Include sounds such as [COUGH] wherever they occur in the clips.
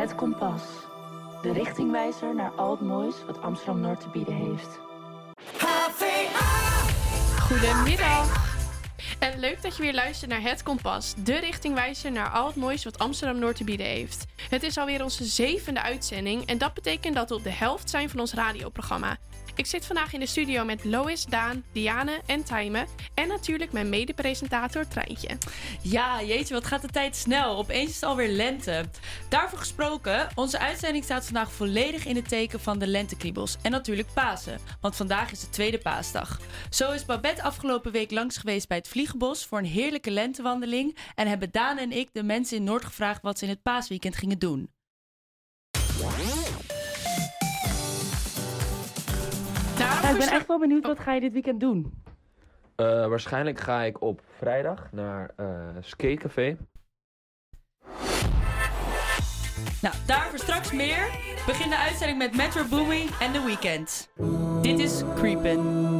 Het kompas. De richtingwijzer naar al het moois wat Amsterdam Noord te bieden heeft. Goedemiddag. En leuk dat je weer luistert naar Het Kompas, de richtingwijzer naar al het moois wat Amsterdam Noord te bieden heeft. Het is alweer onze zevende uitzending en dat betekent dat we op de helft zijn van ons radioprogramma. Ik zit vandaag in de studio met Lois, Daan, Diane en Tijme. En natuurlijk mijn mede-presentator Treintje. Ja, jeetje, wat gaat de tijd snel. Opeens is het alweer lente. Daarvoor gesproken, onze uitzending staat vandaag volledig in het teken van de lentekriebels. En natuurlijk Pasen, want vandaag is de tweede paasdag. Zo is Babette afgelopen week langs geweest bij het Vliegenbos voor een heerlijke lentewandeling. En hebben Daan en ik de mensen in Noord gevraagd wat ze in het paasweekend gingen doen. Ik ben echt wel benieuwd, wat ga je dit weekend doen? Eh, waarschijnlijk ga ik op vrijdag naar eh Skatecafé. Nou, daarvoor straks meer. Begin de uitzending met Metro Boomin en The Weeknd. Dit is Creepin'.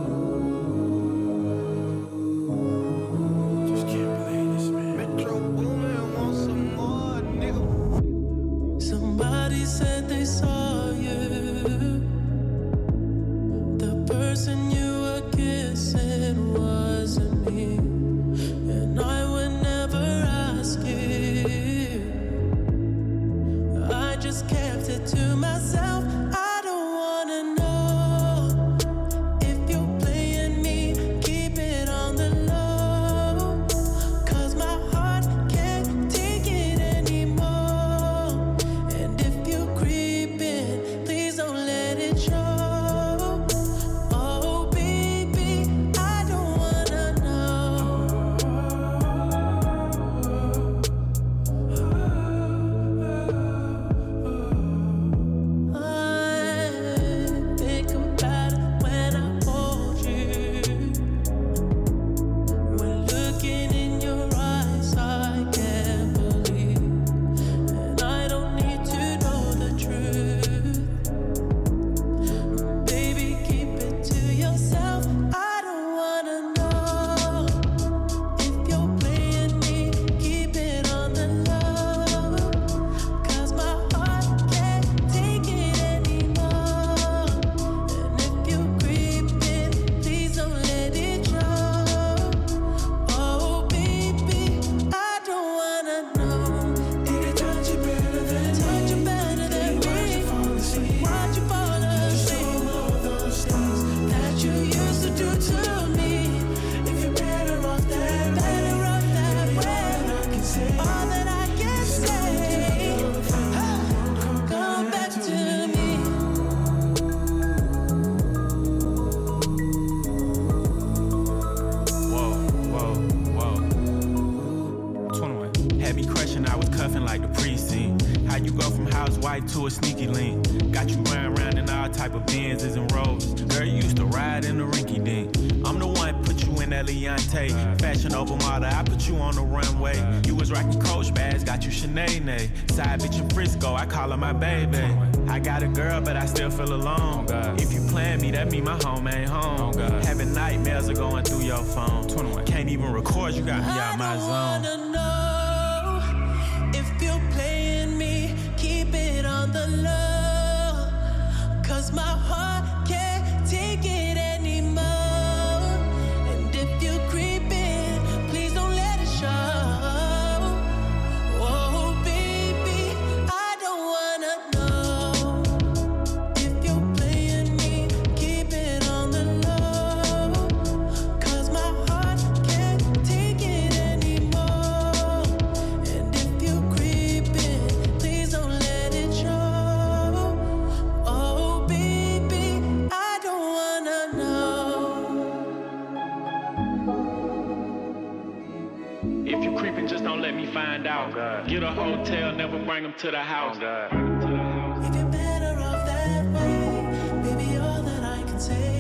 To the oh, house. If you're better off that way, baby, all that I can say.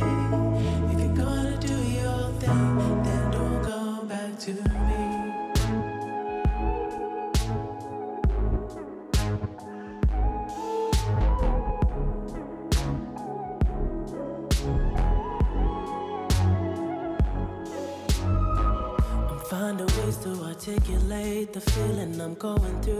If you're gonna do your thing, then don't come back to me. I'm ways to articulate articulate the feeling I'm going through.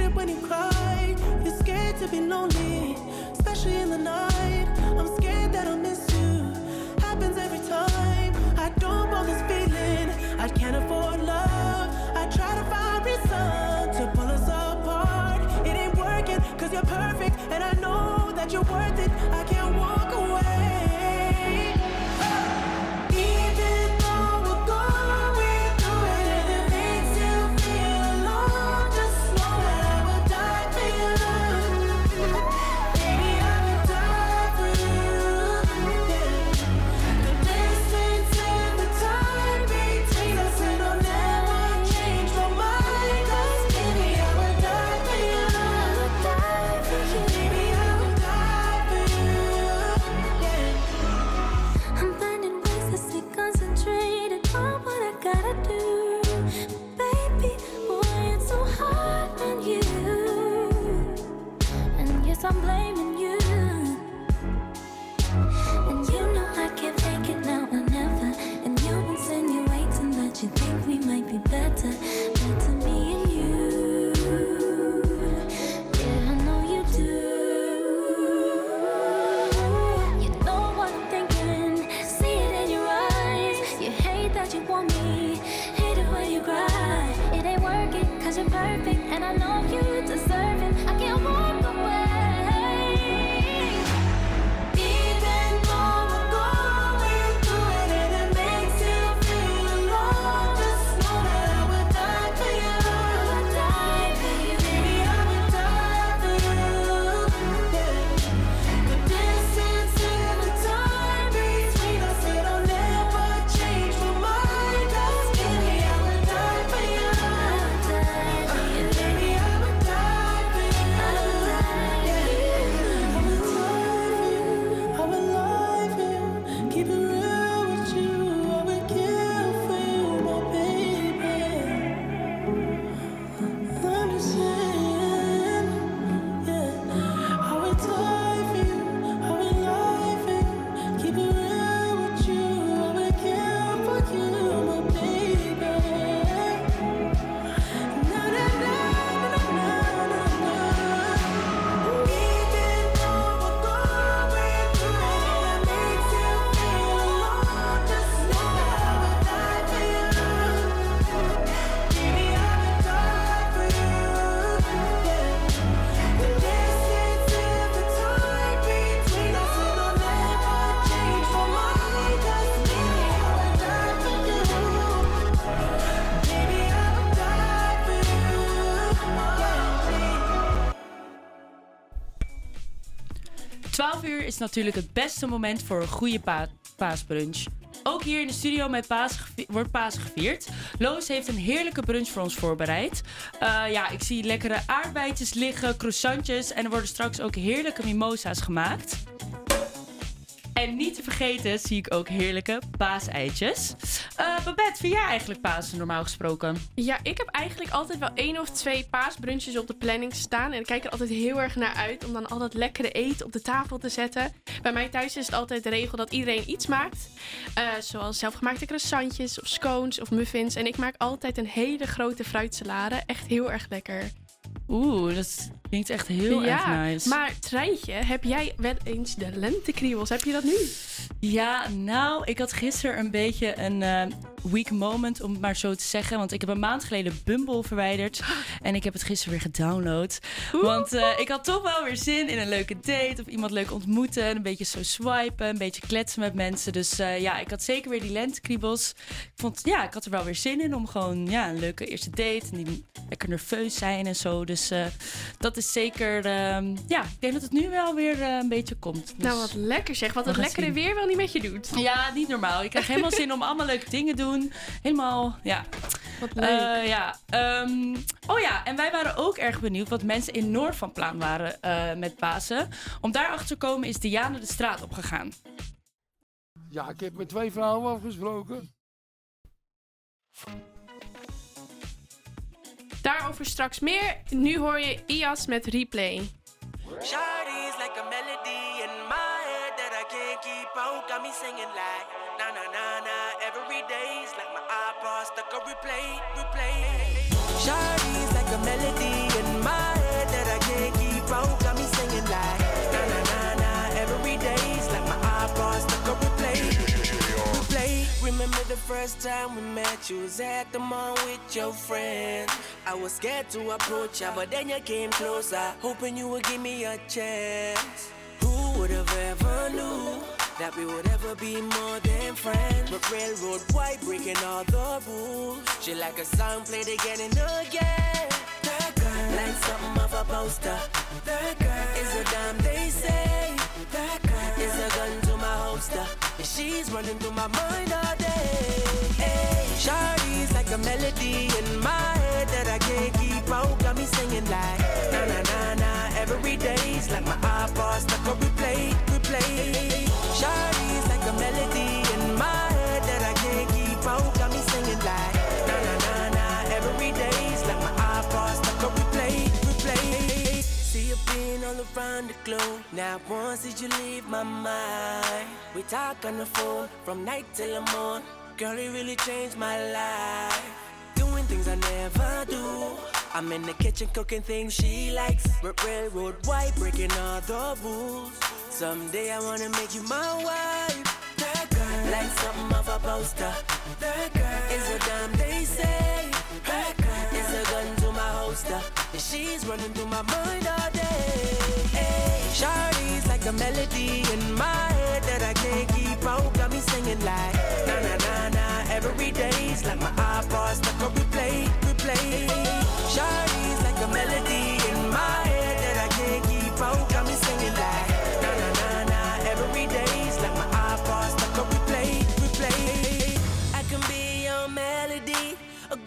Hate it when you cry. You're scared to be lonely, especially in the night. I'm scared that I'll miss you. Happens every time. I don't want this feeling. I can't afford love. I try to find reason natuurlijk het beste moment voor een goede pa paasbrunch. Ook hier in de studio met paas wordt paas gevierd. Loos heeft een heerlijke brunch voor ons voorbereid. Eh, ja, ik zie lekkere aardbeidjes liggen, croissantjes en er worden straks ook heerlijke mimosa's gemaakt. En niet te vergeten zie ik ook heerlijke paaseitjes. Eh Babette, vind jij eigenlijk Pasen normaal gesproken? Ja, ik heb eigenlijk altijd wel één of twee paasbrunches op de planning staan. En ik kijk er altijd heel erg naar uit om dan al dat lekkere eten op de tafel te zetten. Bij mij thuis is het altijd de regel dat iedereen iets maakt. Eh, zoals zelfgemaakte croissantjes of scones of muffins. En ik maak altijd een hele grote fruitsalade. Echt heel erg lekker. Oeh, dat klinkt echt heel erg nice. maar Treintje, heb jij wel eens de lentekriebels? Heb je dat nu? Ja, nou, ik had gisteren een beetje een eh, weak moment, om het maar zo te zeggen. Want ik heb een maand geleden Bumble verwijderd. [GASPS] En ik heb het gisteren weer gedownload. Want eh, ik had toch wel weer zin in een leuke date. Of iemand leuk ontmoeten. Een beetje zo swipen. Een beetje kletsen met mensen. Dus eh, ja, ik had zeker weer die lentekriebels. Ik vond, ja, ik had er wel weer zin in om gewoon ja, een leuke eerste date. En die lekker nerveus zijn en zo. Dus dat is zeker, ehm, ja, ik denk dat het nu wel weer eh, een beetje komt. Dus- Nou, wat lekker zeg. Wat het lekkere zien. weer wel niet met je doet. ja, niet normaal. Ik krijg helemaal zin om allemaal leuke dingen te doen. Helemaal, ja. Wat leuk. Eh, ja. ehm, oh ja, en wij waren ook erg benieuwd wat mensen in Noord van plan waren eh, met Pasen. Om daarachter te komen is Diana de straat opgegaan. Ja, ik heb met twee vrouwen afgesproken. Daarover straks meer. Nu hoor je IAS met replay. Shawty's like a melody in my head that I can't keep out. Got me singing like na na na na every day's like my iPod stuck on replay, replay. Shawty's like a melody in my head that I can't keep out. The first time we met? You was at the mall with your friends. I was scared to approach ya, but then you came closer, hoping you would give me a chance. Who would have ever knew that we would ever be more than friends? But railroad white breaking all the rules. She like a song played again and again. That girl, like something off a poster. That girl is a damn they say. That girl is a gun to my holster. She's running through my mind all day. Hey, Shawty's like a melody in my head that I can't keep out. Got me singing like na na na na every day's like my iPod stuck on replay, replay. Shawty's globe. Now once did you leave my mind? We talk on the phone from night till the morning. Girl, it really changed my life. Doing things I never do. I'm in the kitchen cooking things she likes. Railroad white, breaking all the rules. Someday I wanna make you my wife. That girl, like something off a poster. That girl is a damn they say. That girl is a gun to my holster. And she's running through my mind all day. Shawty's like a melody in my head that I can't keep out. Got me singing like na na na na every day's like my iPod stuck on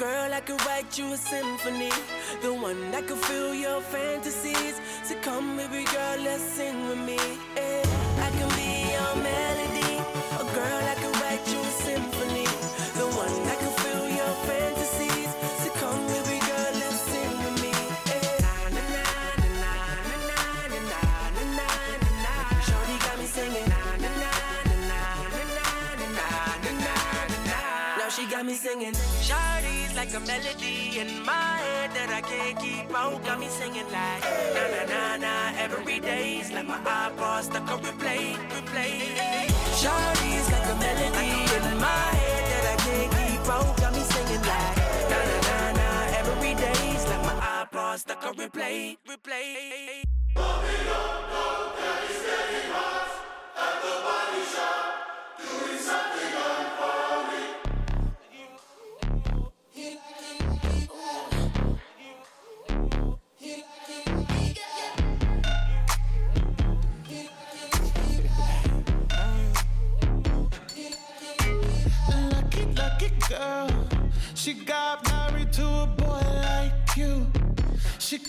girl I could write you a symphony, the one that could fill your fantasies. So come, baby girl, let's sing with me. eh. I can be your melody, a girl I could write you a symphony, the one that could fill your fantasies. So come, baby girl, let's sing with me. eh. Na, na, na, na, na, na, na, na, na, na. Shorty got me singing. Na, na, na, na, na, na, na, na, na, na. Now she got me singing. Shawty's like a melody in my head that I can't keep out. Got me singing like na na na na every day's like my iPod stuck on replay, replay. Shawty's like a melody in my head that I can't keep out. Got me singing like na na na na every day's like my iPod stuck on replay, replay. Lucky,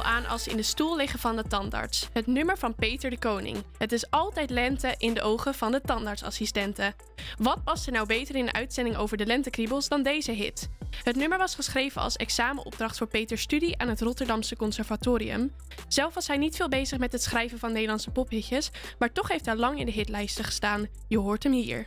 Aan als in de stoel liggen van de tandarts. Het nummer van Peter de Koning. Het is altijd lente in de ogen van de tandartsassistenten. Wat past er nou beter in de uitzending over de lentekriebels dan deze hit? Het nummer was geschreven als examenopdracht voor Peters studie aan het Rotterdamse Conservatorium. Zelf was hij niet veel bezig met het schrijven van Nederlandse pophitjes, maar toch heeft hij lang in de hitlijsten gestaan. Je hoort hem hier.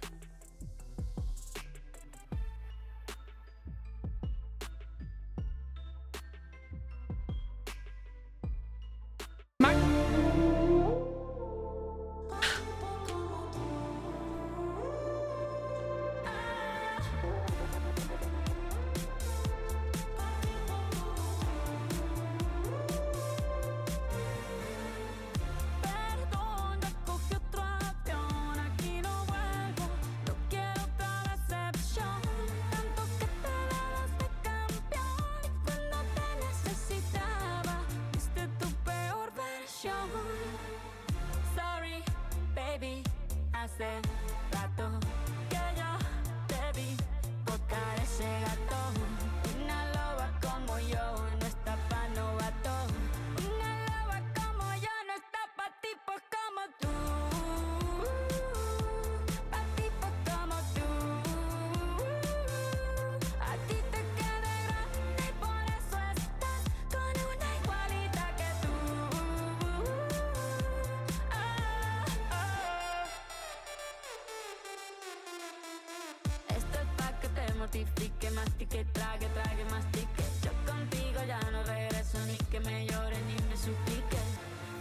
Que te mortifique, mastique, trague, trague, mastique. Yo contigo ya no regreso ni que me llore ni me suplique.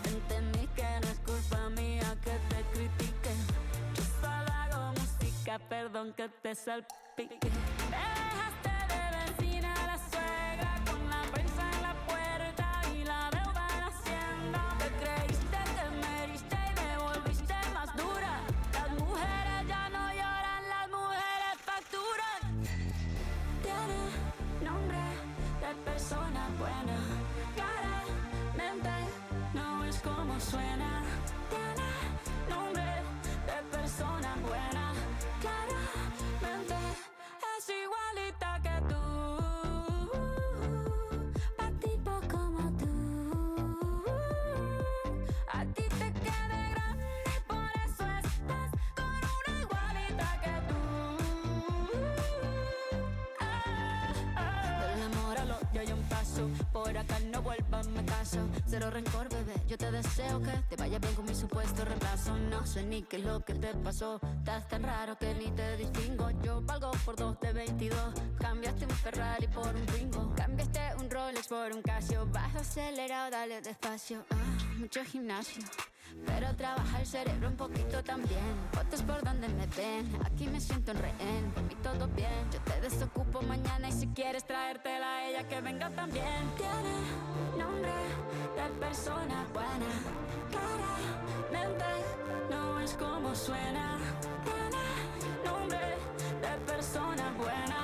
Entendí que no es culpa mía que te critique. Yo solo hago música, perdón que te salpique. Me dejaste Tiene nombre de persona buena. Claramente es igualita que tú. Pa' tipo como tú. A ti te queda grande y por eso estás con una igualita que tú. Del amor al odio hay un paso. Por acá no vuelvas, me caso. Cero rencor, bebé. Yo te deseo que te vaya bien con mi supuesto reemplazo. No sé ni qué es lo que te pasó. Estás tan raro que ni te distingo. Yo valgo por dos de 22. Cambiaste un Ferrari por un Twingo. Cambiaste un Rolex por un Casio. Vas acelerado, dale despacio. Ah, mucho gimnasio. Pero trabaja el cerebro un poquito también. Fotos por donde me ven. Aquí me siento en rehén. Por mí todo bien. Yo te desocupo mañana y quieres traértela a ella que venga también. Tiene nombre de persona buena. Claramente no es como suena. Tiene nombre de persona buena.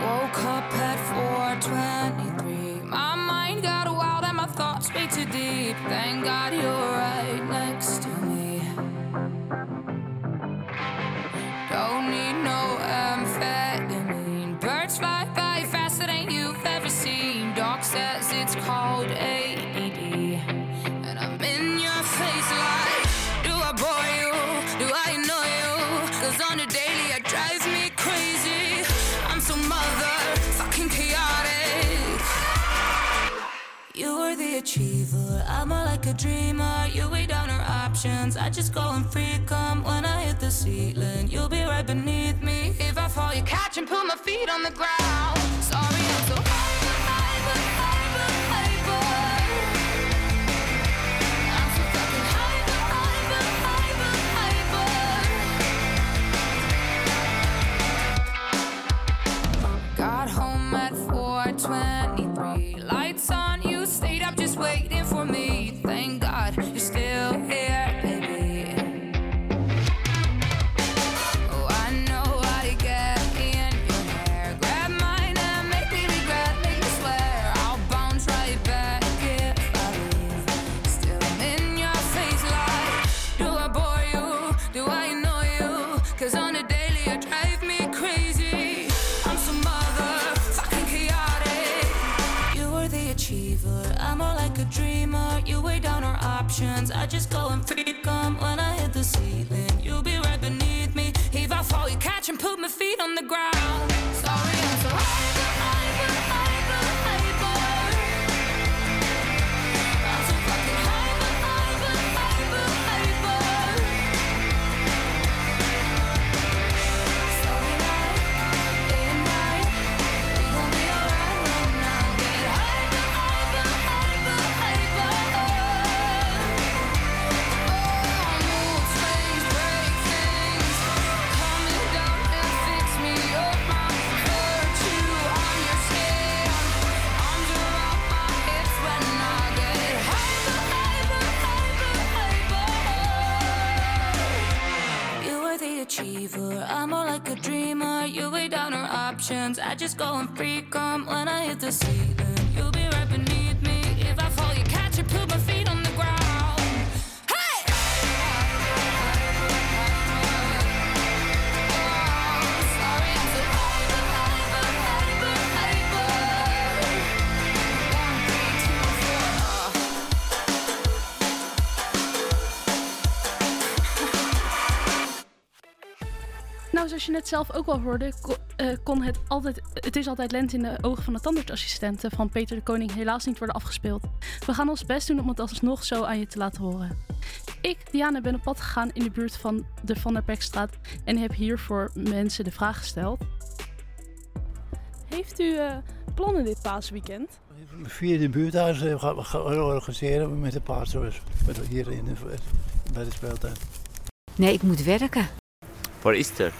Woke up at 423. My mind got wild and my thoughts way too deep. Thank God you're right like a dreamer. You weigh down our options. I just go and freak 'em when I hit the ceiling. You'll be right beneath me. If I fall, you catch and put my feet on the ground. Just go and freak 'em when I hit the ceiling. Nou, zoals je net zelf ook al hoorde, eh, kon het altijd, het is altijd lente in de ogen van de tandartsassistenten van Peter de Koning helaas niet worden afgespeeld. We gaan ons best doen om het alsnog zo aan je te laten horen. Ik, Diana, ben op pad gegaan in de buurt van de Van der Pekstraat en heb hier voor mensen de vraag gesteld. Heeft u eh, plannen dit paasweekend? Via de buurthuizen gaan we organiseren met de paasroos. Hier in de, bij de speeltuin. Nee, ik moet werken. For Easter?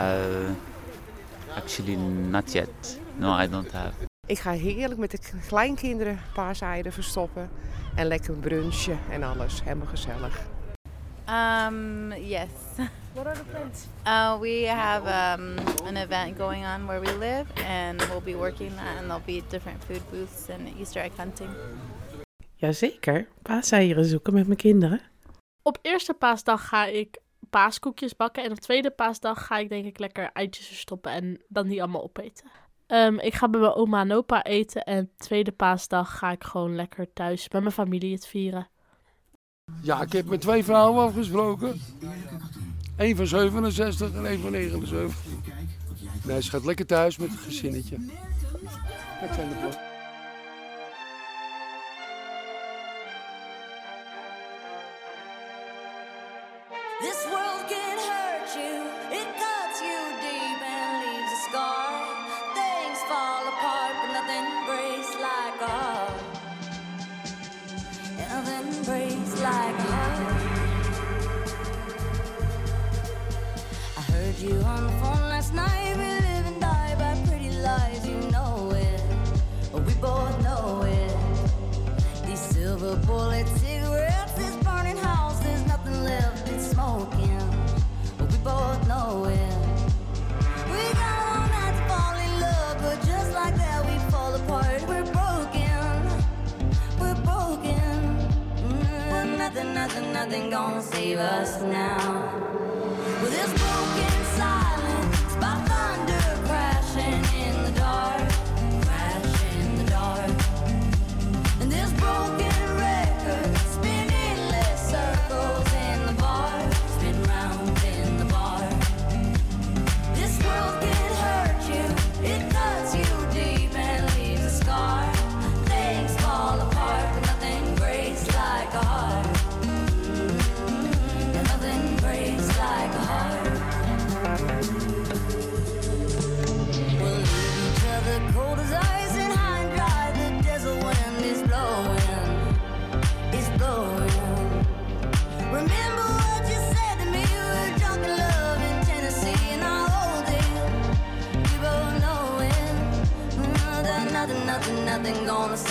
Uh, actually, not yet. No, I don't have. Ik ga heerlijk met de kleinkinderen paaseieren verstoppen. En lekker een brunchje en alles. Helemaal gezellig. Um, yes. What are the plans? Uh, we have um, an event going on where we live, and we'll be working that, and there'll be different food booths and Easter egg hunting. Jazeker, paaseieren zoeken met mijn kinderen. Op eerste paasdag ga ik paaskoekjes bakken. En op tweede paasdag ga ik denk ik lekker eitjes verstoppen en dan die allemaal opeten. Ehm, ik ga bij mijn oma en opa eten. En tweede paasdag ga ik gewoon lekker thuis met mijn familie het vieren. Ja, ik heb met twee vrouwen afgesproken. Eén van 67 en één van 79. Nee, ze gaat lekker thuis met het gezinnetje. Dat zijn de plannen. Gonna save us now.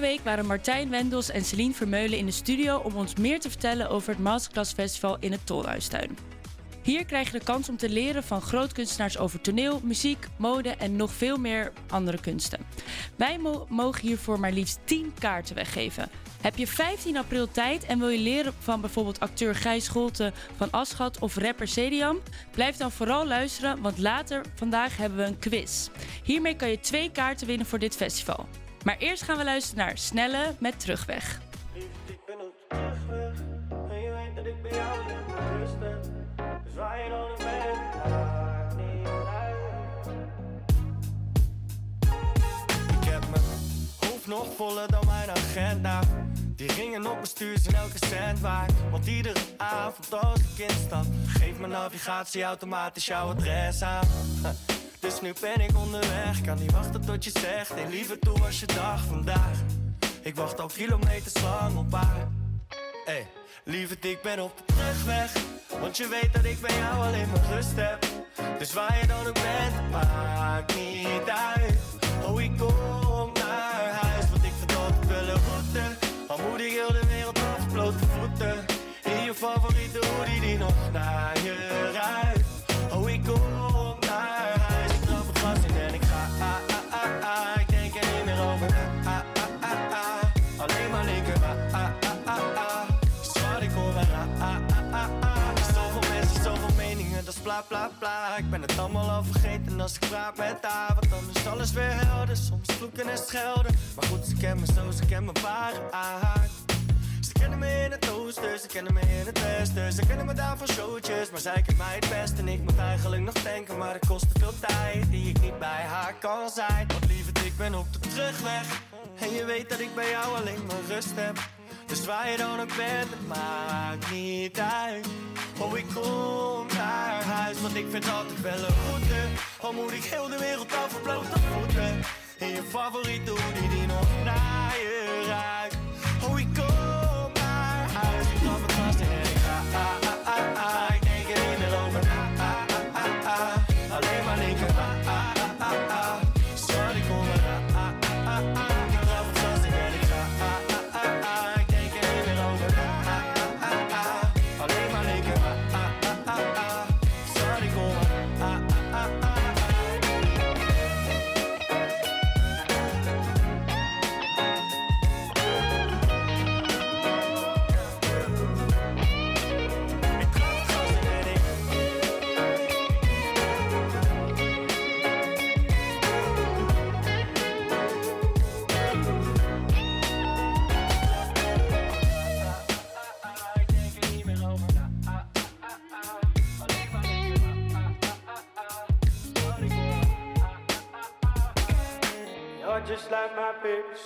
Week waren Martijn Wendels en Celine Vermeulen in de studio om ons meer te vertellen over het Masterclass Festival in het Tolhuistuin. Hier krijg je de kans om te leren van grootkunstenaars over toneel, muziek, mode en nog veel meer andere kunsten. Wij mo- mogen hiervoor maar liefst 10 kaarten weggeven. Heb je 15 april tijd en wil je leren van bijvoorbeeld acteur Gijs Scholte van Aschat of rapper Sediam? Blijf dan vooral luisteren, want later vandaag hebben we een quiz. Hiermee kan je twee kaarten winnen voor dit festival. Maar eerst gaan we luisteren naar Snelle met Terugweg. Ik ben op terugweg En je weet dat ik bij jou in rust ben. Dus waar je dan ook bent, maakt niet uit. Ik heb mijn hoofd nog voller dan mijn agenda. Die ringen op mijn stuur zijn elke cent waard. Want iedere avond als ik instap Geeft mijn navigatie automatisch jouw adres aan Dus nu ben ik onderweg Kan niet wachten tot je zegt Hey liever toe was je dag vandaag ik wacht al kilometers lang op haar. Hey, lieverd, ik ben op de terugweg. Want je weet dat ik bij jou alleen maar rust heb. Dus waar je dan ook bent, maakt niet uit. Oh, ik kom naar huis, want ik altijd wel een route. Al moet ik heel de wereld af, blote voeten. In je favoriete hoodie die nog naar Ik ben het allemaal al vergeten als ik praat met haar. Want dan is alles weer helder. Soms vloeken en schelden. Maar goed, ze kennen me zo, ze kennen mijn ware aard. Ze kennen me in het oosten, ze kennen me in het westen. Ze kennen me daar van showtjes, maar zij kent mij het best. En ik moet eigenlijk nog denken, maar het kost te veel tijd die ik niet bij haar kan zijn. Want lieverd, ik ben op de terugweg. En je weet dat ik bij jou alleen maar rust heb. Dus waar je dan ook bent, het maakt niet uit. Oh, ik kom naar huis, want ik vind altijd wel een route. Al moet ik heel de wereld over blote voeten. In je favoriete hoodie die nog naar je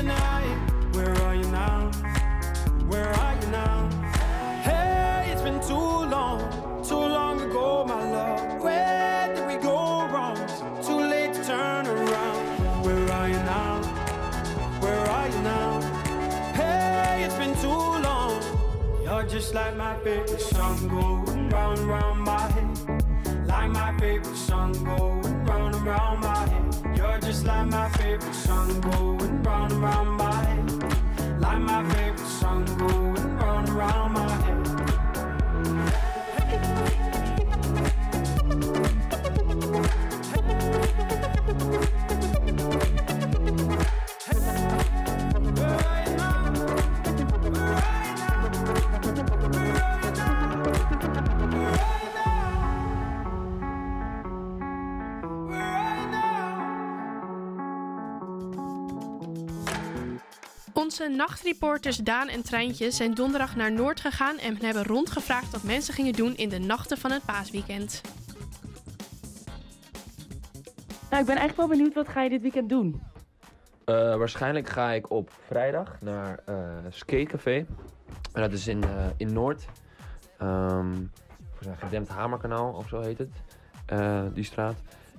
Tonight. Where are you now? Where are you now? Hey, it's been too long, too long ago, my love. Where did we go wrong? Too late to turn around. Where are you now? Where are you now? Hey, it's been too long. You're just like my favorite song going round round my head. Like my favorite song going round round my head. Just like my favorite song going round and round my head. Like my favorite song going round and round my head. Onze nachtreporters Daan en Treintje zijn donderdag naar Noord gegaan en hebben rondgevraagd wat mensen gingen doen in de nachten van het paasweekend. Nou, ik ben eigenlijk wel benieuwd, wat ga je dit weekend doen? Eh, waarschijnlijk ga ik op vrijdag naar eh Skatecafé. En dat is in, eh, in Noord. Ehm voor zijn gedempt Hamerkanaal of zo heet het. eh, die straat.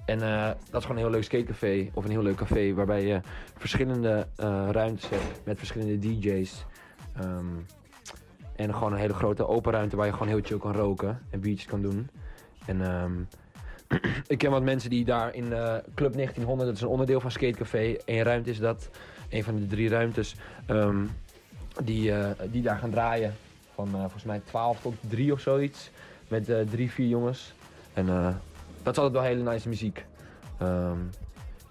En eh, dat is gewoon een heel leuk skatecafé. Of een heel leuk café waarbij je verschillende eh, ruimtes hebt met verschillende DJ's. Ehm, en gewoon een hele grote open ruimte waar je gewoon heel chill kan roken en biertjes kan doen. En ehm, [CLEARS THROAT] ik ken wat mensen die daar in eh, Club 1900, dat is een onderdeel van Skatecafé. Eén ruimte is dat, een van de drie ruimtes, ehm, die, die daar gaan draaien. Van volgens mij 12 tot 3 of zoiets. Met drie, vier jongens. En dat is altijd wel hele nice muziek. Ehm,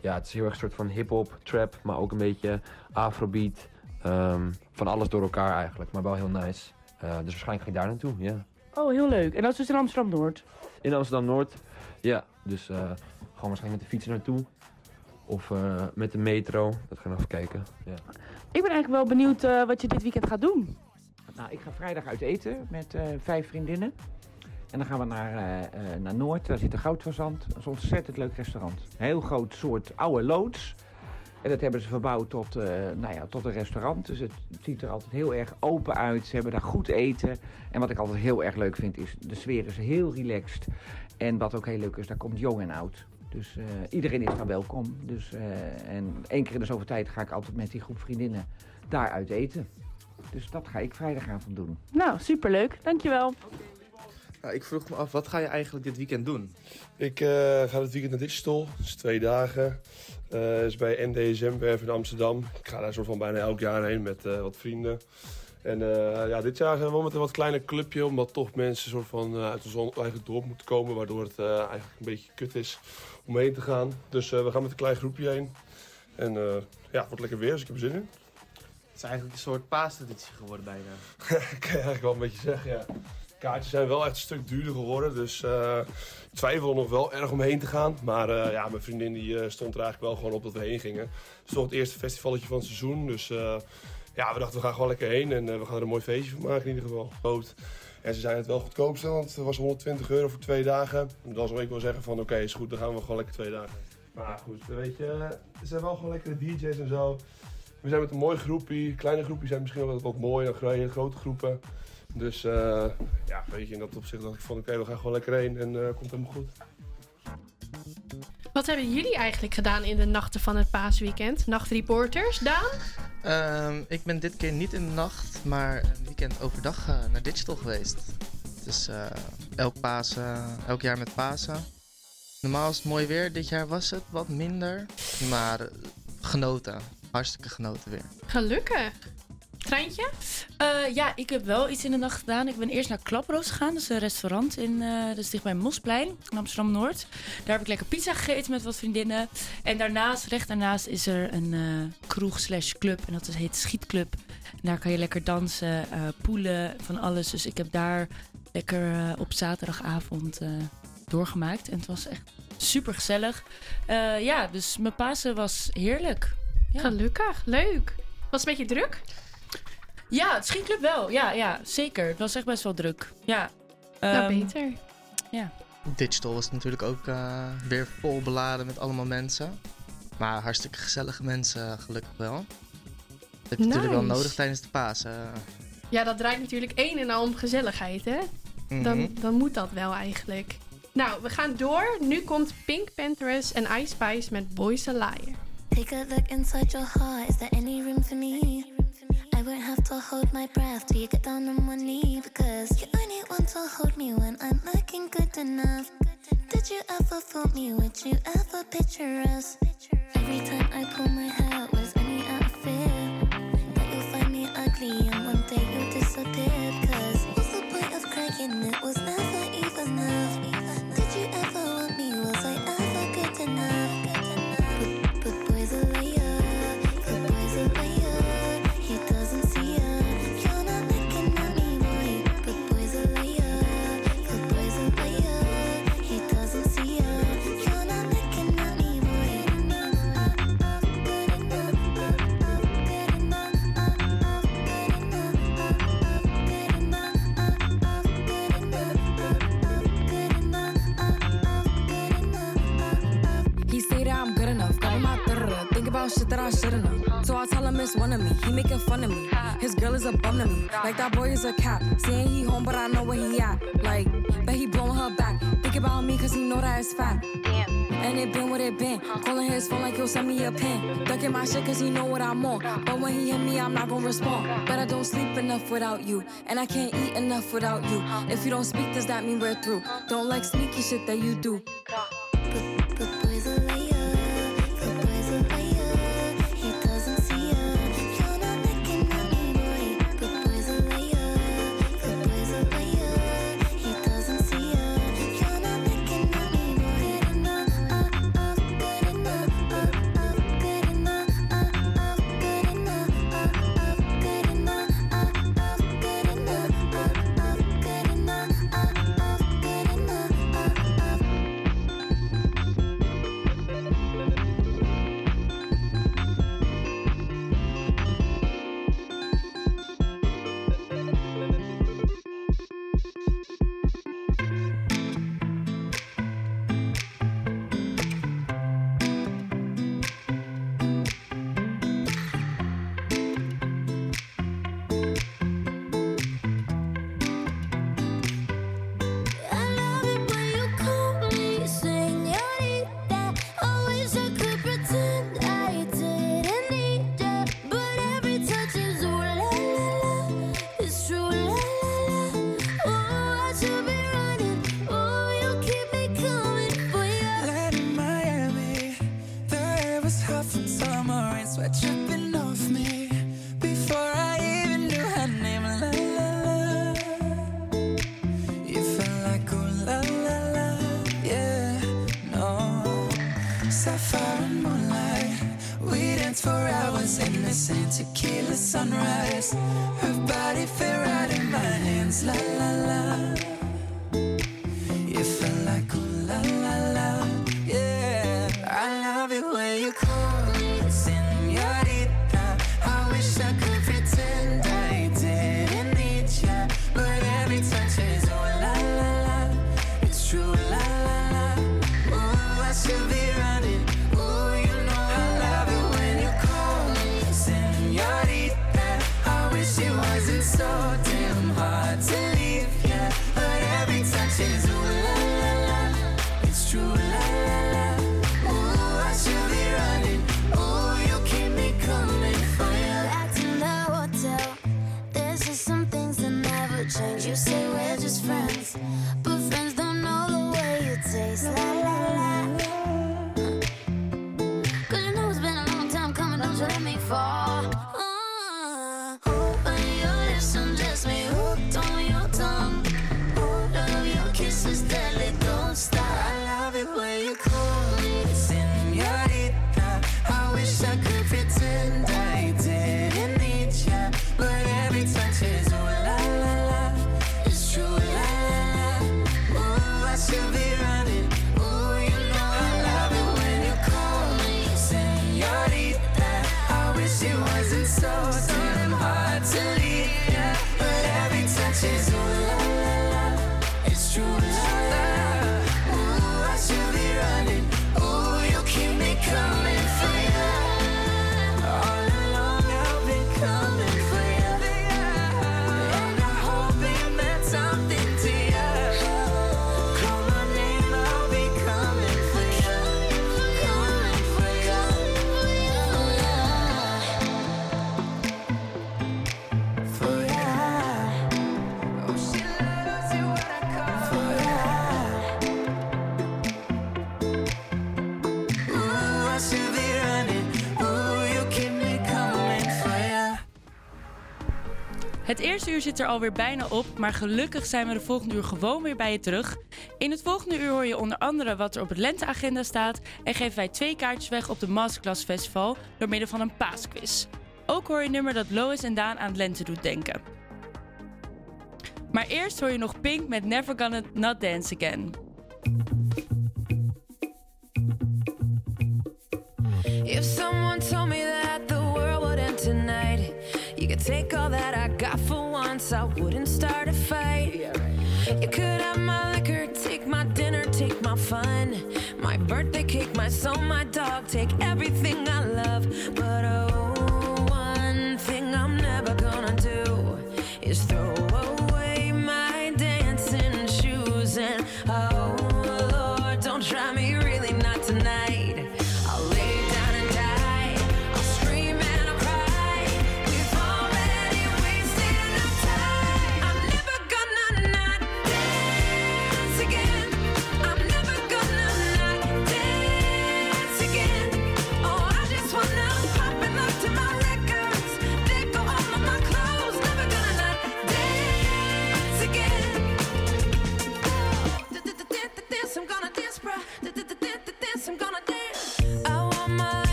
ja, het is heel erg een soort van hip-hop, trap, maar ook een beetje afrobeat. Ehm, van alles door elkaar eigenlijk, maar wel heel nice. Eh, dus waarschijnlijk ga ik daar naartoe, ja. Oh, heel leuk. En dat is dus in Amsterdam-Noord? In Amsterdam-Noord, ja. Dus eh, gewoon waarschijnlijk met de fiets naartoe. Of eh, met de metro. Dat gaan we even kijken. Ja. Ik ben eigenlijk wel benieuwd eh, wat je dit weekend gaat doen. Nou, ik ga vrijdag uit eten met eh, vijf vriendinnen. En dan gaan we naar, eh, eh, naar Noord. Daar zit een goudverzand. Dat is een ontzettend leuk restaurant. Een heel groot soort oude loods. En dat hebben ze verbouwd tot, eh, nou ja, tot een restaurant. Dus het ziet er altijd heel erg open uit. Ze hebben daar goed eten. En wat ik altijd heel erg leuk vind is, de sfeer is heel relaxed. En wat ook heel leuk is, daar komt jong en oud. Dus eh, iedereen is daar welkom. Dus, eh, en één keer in de zoveel tijd ga ik altijd met die groep vriendinnen daar uit eten. Dus dat ga ik vrijdagavond doen. Nou, superleuk. Dankjewel. Ja, ik vroeg me af, wat ga je eigenlijk dit weekend doen? Ik eh, ga dit weekend naar Digital. Dat is twee dagen. Dat is bij NDSM-werf in Amsterdam. Ik ga daar soort van bijna elk jaar heen met eh, wat vrienden. En eh, ja, dit jaar zijn we wel met een wat kleiner clubje, omdat toch mensen soort van eh, uit ons eigen dorp moeten komen, waardoor het eh, eigenlijk een beetje kut is om heen te gaan. Dus eh, we gaan met een klein groepje heen. En eh, ja, het wordt lekker weer, dus ik heb er zin in. Het is eigenlijk een soort paastraditie geworden bijna. [LAUGHS] kan je eigenlijk wel een beetje zeggen, ja. Kaartjes zijn wel echt een stuk duurder geworden, dus eh, ik twijfel er nog wel erg om heen te gaan. Maar eh, ja, mijn vriendin die, eh, stond er eigenlijk wel gewoon op dat we heen gingen. Het is toch het eerste festivalletje van het seizoen, dus eh, ja, we dachten we gaan gewoon lekker heen en we gaan er een mooi feestje van maken in ieder geval. Goed. En ze zijn het wel goedkoopste, want het was 120 euro voor twee dagen. Dan zou ik wel zeggen van oké, is goed, dan gaan we gewoon lekker twee dagen. Maar goed, weet je, er zijn wel gewoon lekkere DJ's en zo. We zijn met een mooi groepje. Kleine groepjes zijn misschien wel wat, wat mooier dan hele grote groepen. Dus eh, ja, weet je, in dat opzicht dacht ik van oké, we gaan gewoon lekker heen en eh komt helemaal goed. Wat hebben jullie eigenlijk gedaan in de nachten van het paasweekend? Nachtreporters, Daan? Ehm, ik ben dit keer niet in de nacht, maar een weekend overdag eh, naar Digital geweest. Dus eh, elk, Pasen, elk jaar met Pasen. Normaal is het mooi weer, dit jaar was het wat minder. Maar genoten, hartstikke genoten weer. Gelukkig. Treintje? Eh, ja, ik heb wel iets in de nacht gedaan. Ik ben eerst naar Klaproos gegaan. Dat is een restaurant in, eh dat is dicht bij Mosplein in Amsterdam-Noord. Daar heb ik lekker pizza gegeten met wat vriendinnen. En daarnaast, recht daarnaast, is er een eh, kroeg slash club. En dat is, heet Schietclub. En daar kan je lekker dansen, poelen, van alles. Dus ik heb daar lekker op zaterdagavond doorgemaakt. En het was echt super gezellig. ja, dus mijn Pasen was heerlijk. Ja. Gelukkig, leuk. Was het een beetje druk? Ja, het schietclub wel. Ja, ja, zeker. Het was echt best wel druk. Ja. Nou, Ehm, beter. Ja. Digital was natuurlijk ook eh, weer vol beladen met allemaal mensen. Maar hartstikke gezellige mensen, gelukkig wel. Dat heb je natuurlijk wel nodig tijdens de Pasen. Ja, dat draait natuurlijk een en al om gezelligheid, hè? Dan, Mhm. dan moet dat wel eigenlijk. Nou, we gaan door. Nu komt Pink Panthers en Ice Spice met Boys a Liar. Take a look inside your heart. Is there any room for me? Won't have to hold my breath till you get down on one knee because you only want to hold me when I'm looking good enough. Did you ever fool me? Would you ever picture us? Every time I pull my hair was only out of fear that you'll find me ugly and one day you'll disappear. Tell one of me. He making fun of me. His girl is a bum to me. Like that boy is a cap. Saying he home, but I know where he at. Like, bet he blowing her back. Think about me, cause he know that it's fat. And it been what it been. Calling his phone like he'll send me a pin. Ducking my shit cause he know what I'm on. But when he hit me, I'm not gonna respond. But I don't sleep enough without you. And I can't eat enough without you. If you don't speak, does that mean we're through? Don't like sneaky shit that you do. The sand, tequila sunrise. Her body fit right in my hands, la la la. uur zit er alweer bijna op, maar gelukkig zijn we de volgende uur gewoon weer bij je terug. In het volgende uur hoor je onder andere wat er op het lenteagenda staat en geven wij twee kaartjes weg op de Masterclass Festival door middel van een paasquiz. Ook hoor je nummer dat Lois en Daan aan het lente doet denken. Maar eerst hoor je nog Pink met Never Gonna Not Dance Again. If someone told me that take all that I got for once. I wouldn't start a fight. You could have my liquor, take my dinner, take my fun, my birthday cake, my soul, my dog. Take everything I love, but oh.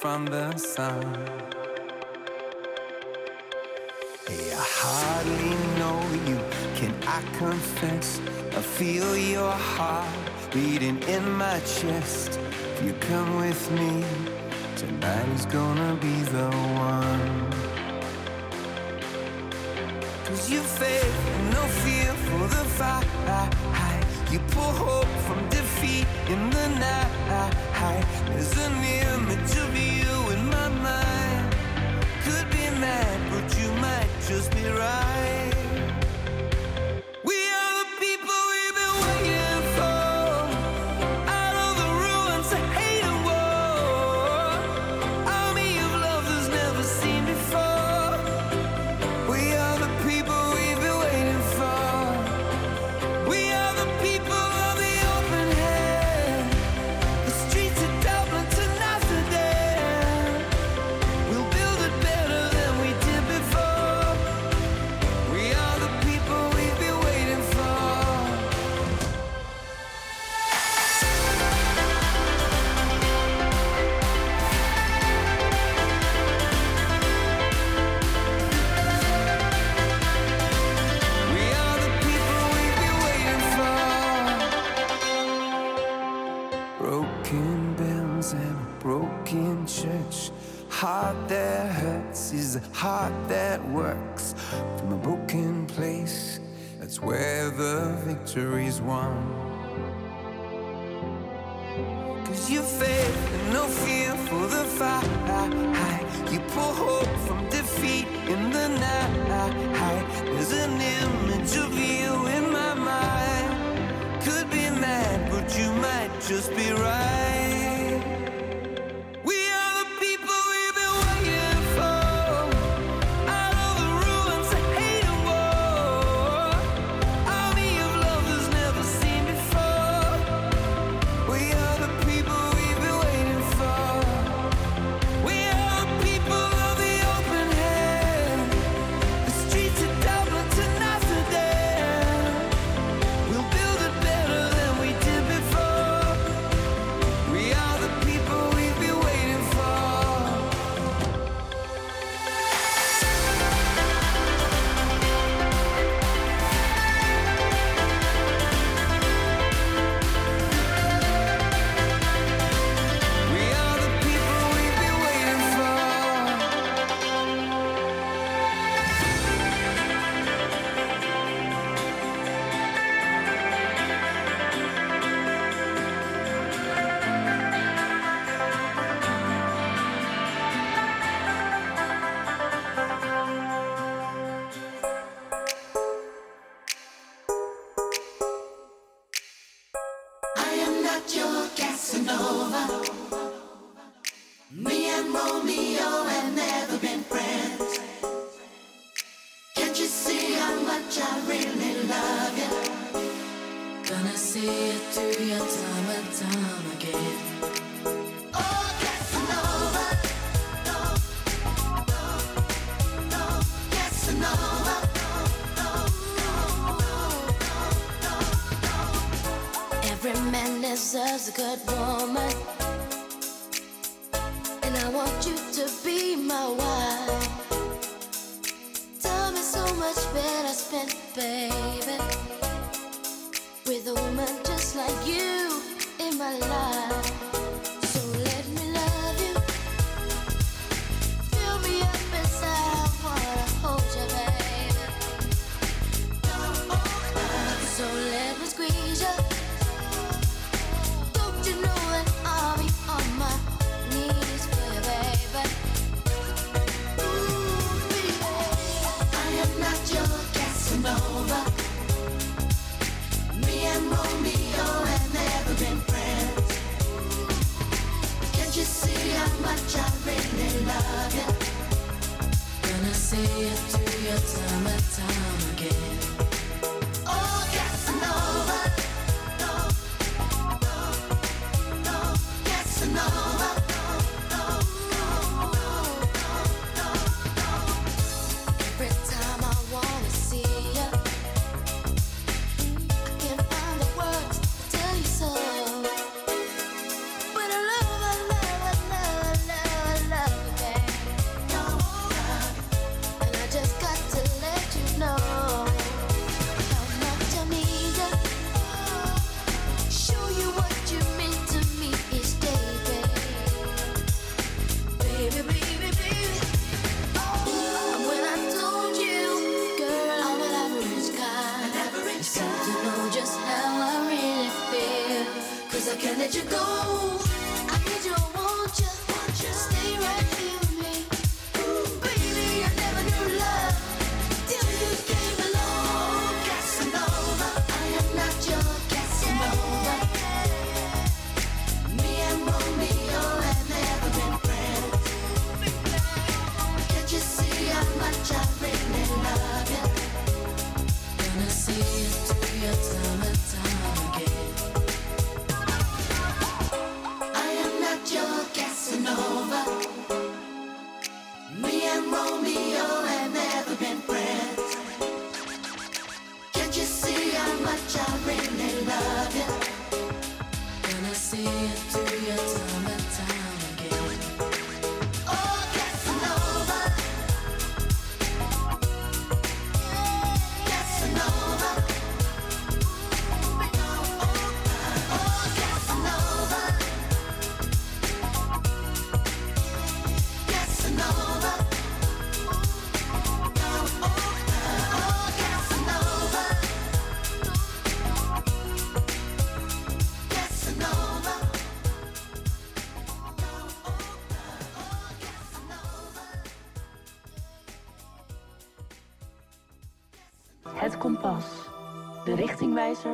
from the sun. Hey, I hardly know you, can I confess? I feel your heart beating in my chest. If you come with me, tonight is gonna be the one. Cause you faith, no fear for the fight. You pull hope in the night. In my mind. Could be but you might just be right. victory's won. Cause you faith and no fear for the fight. You pull hope from defeat in the night. There's an image of you in my mind. Could be mad, but you might just be right.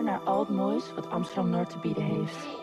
naar al het moois wat Amsterdam Noord te bieden heeft.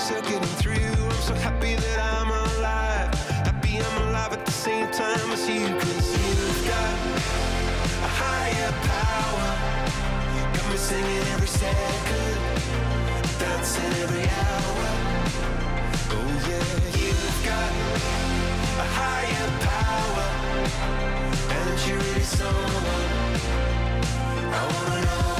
still getting through. I'm so happy that I'm alive. Happy I'm alive at the same time as you. Cause you've got a higher power. Got me singing every second, dancing every hour. Oh yeah, you've got a higher power. And you really someone I wanna know.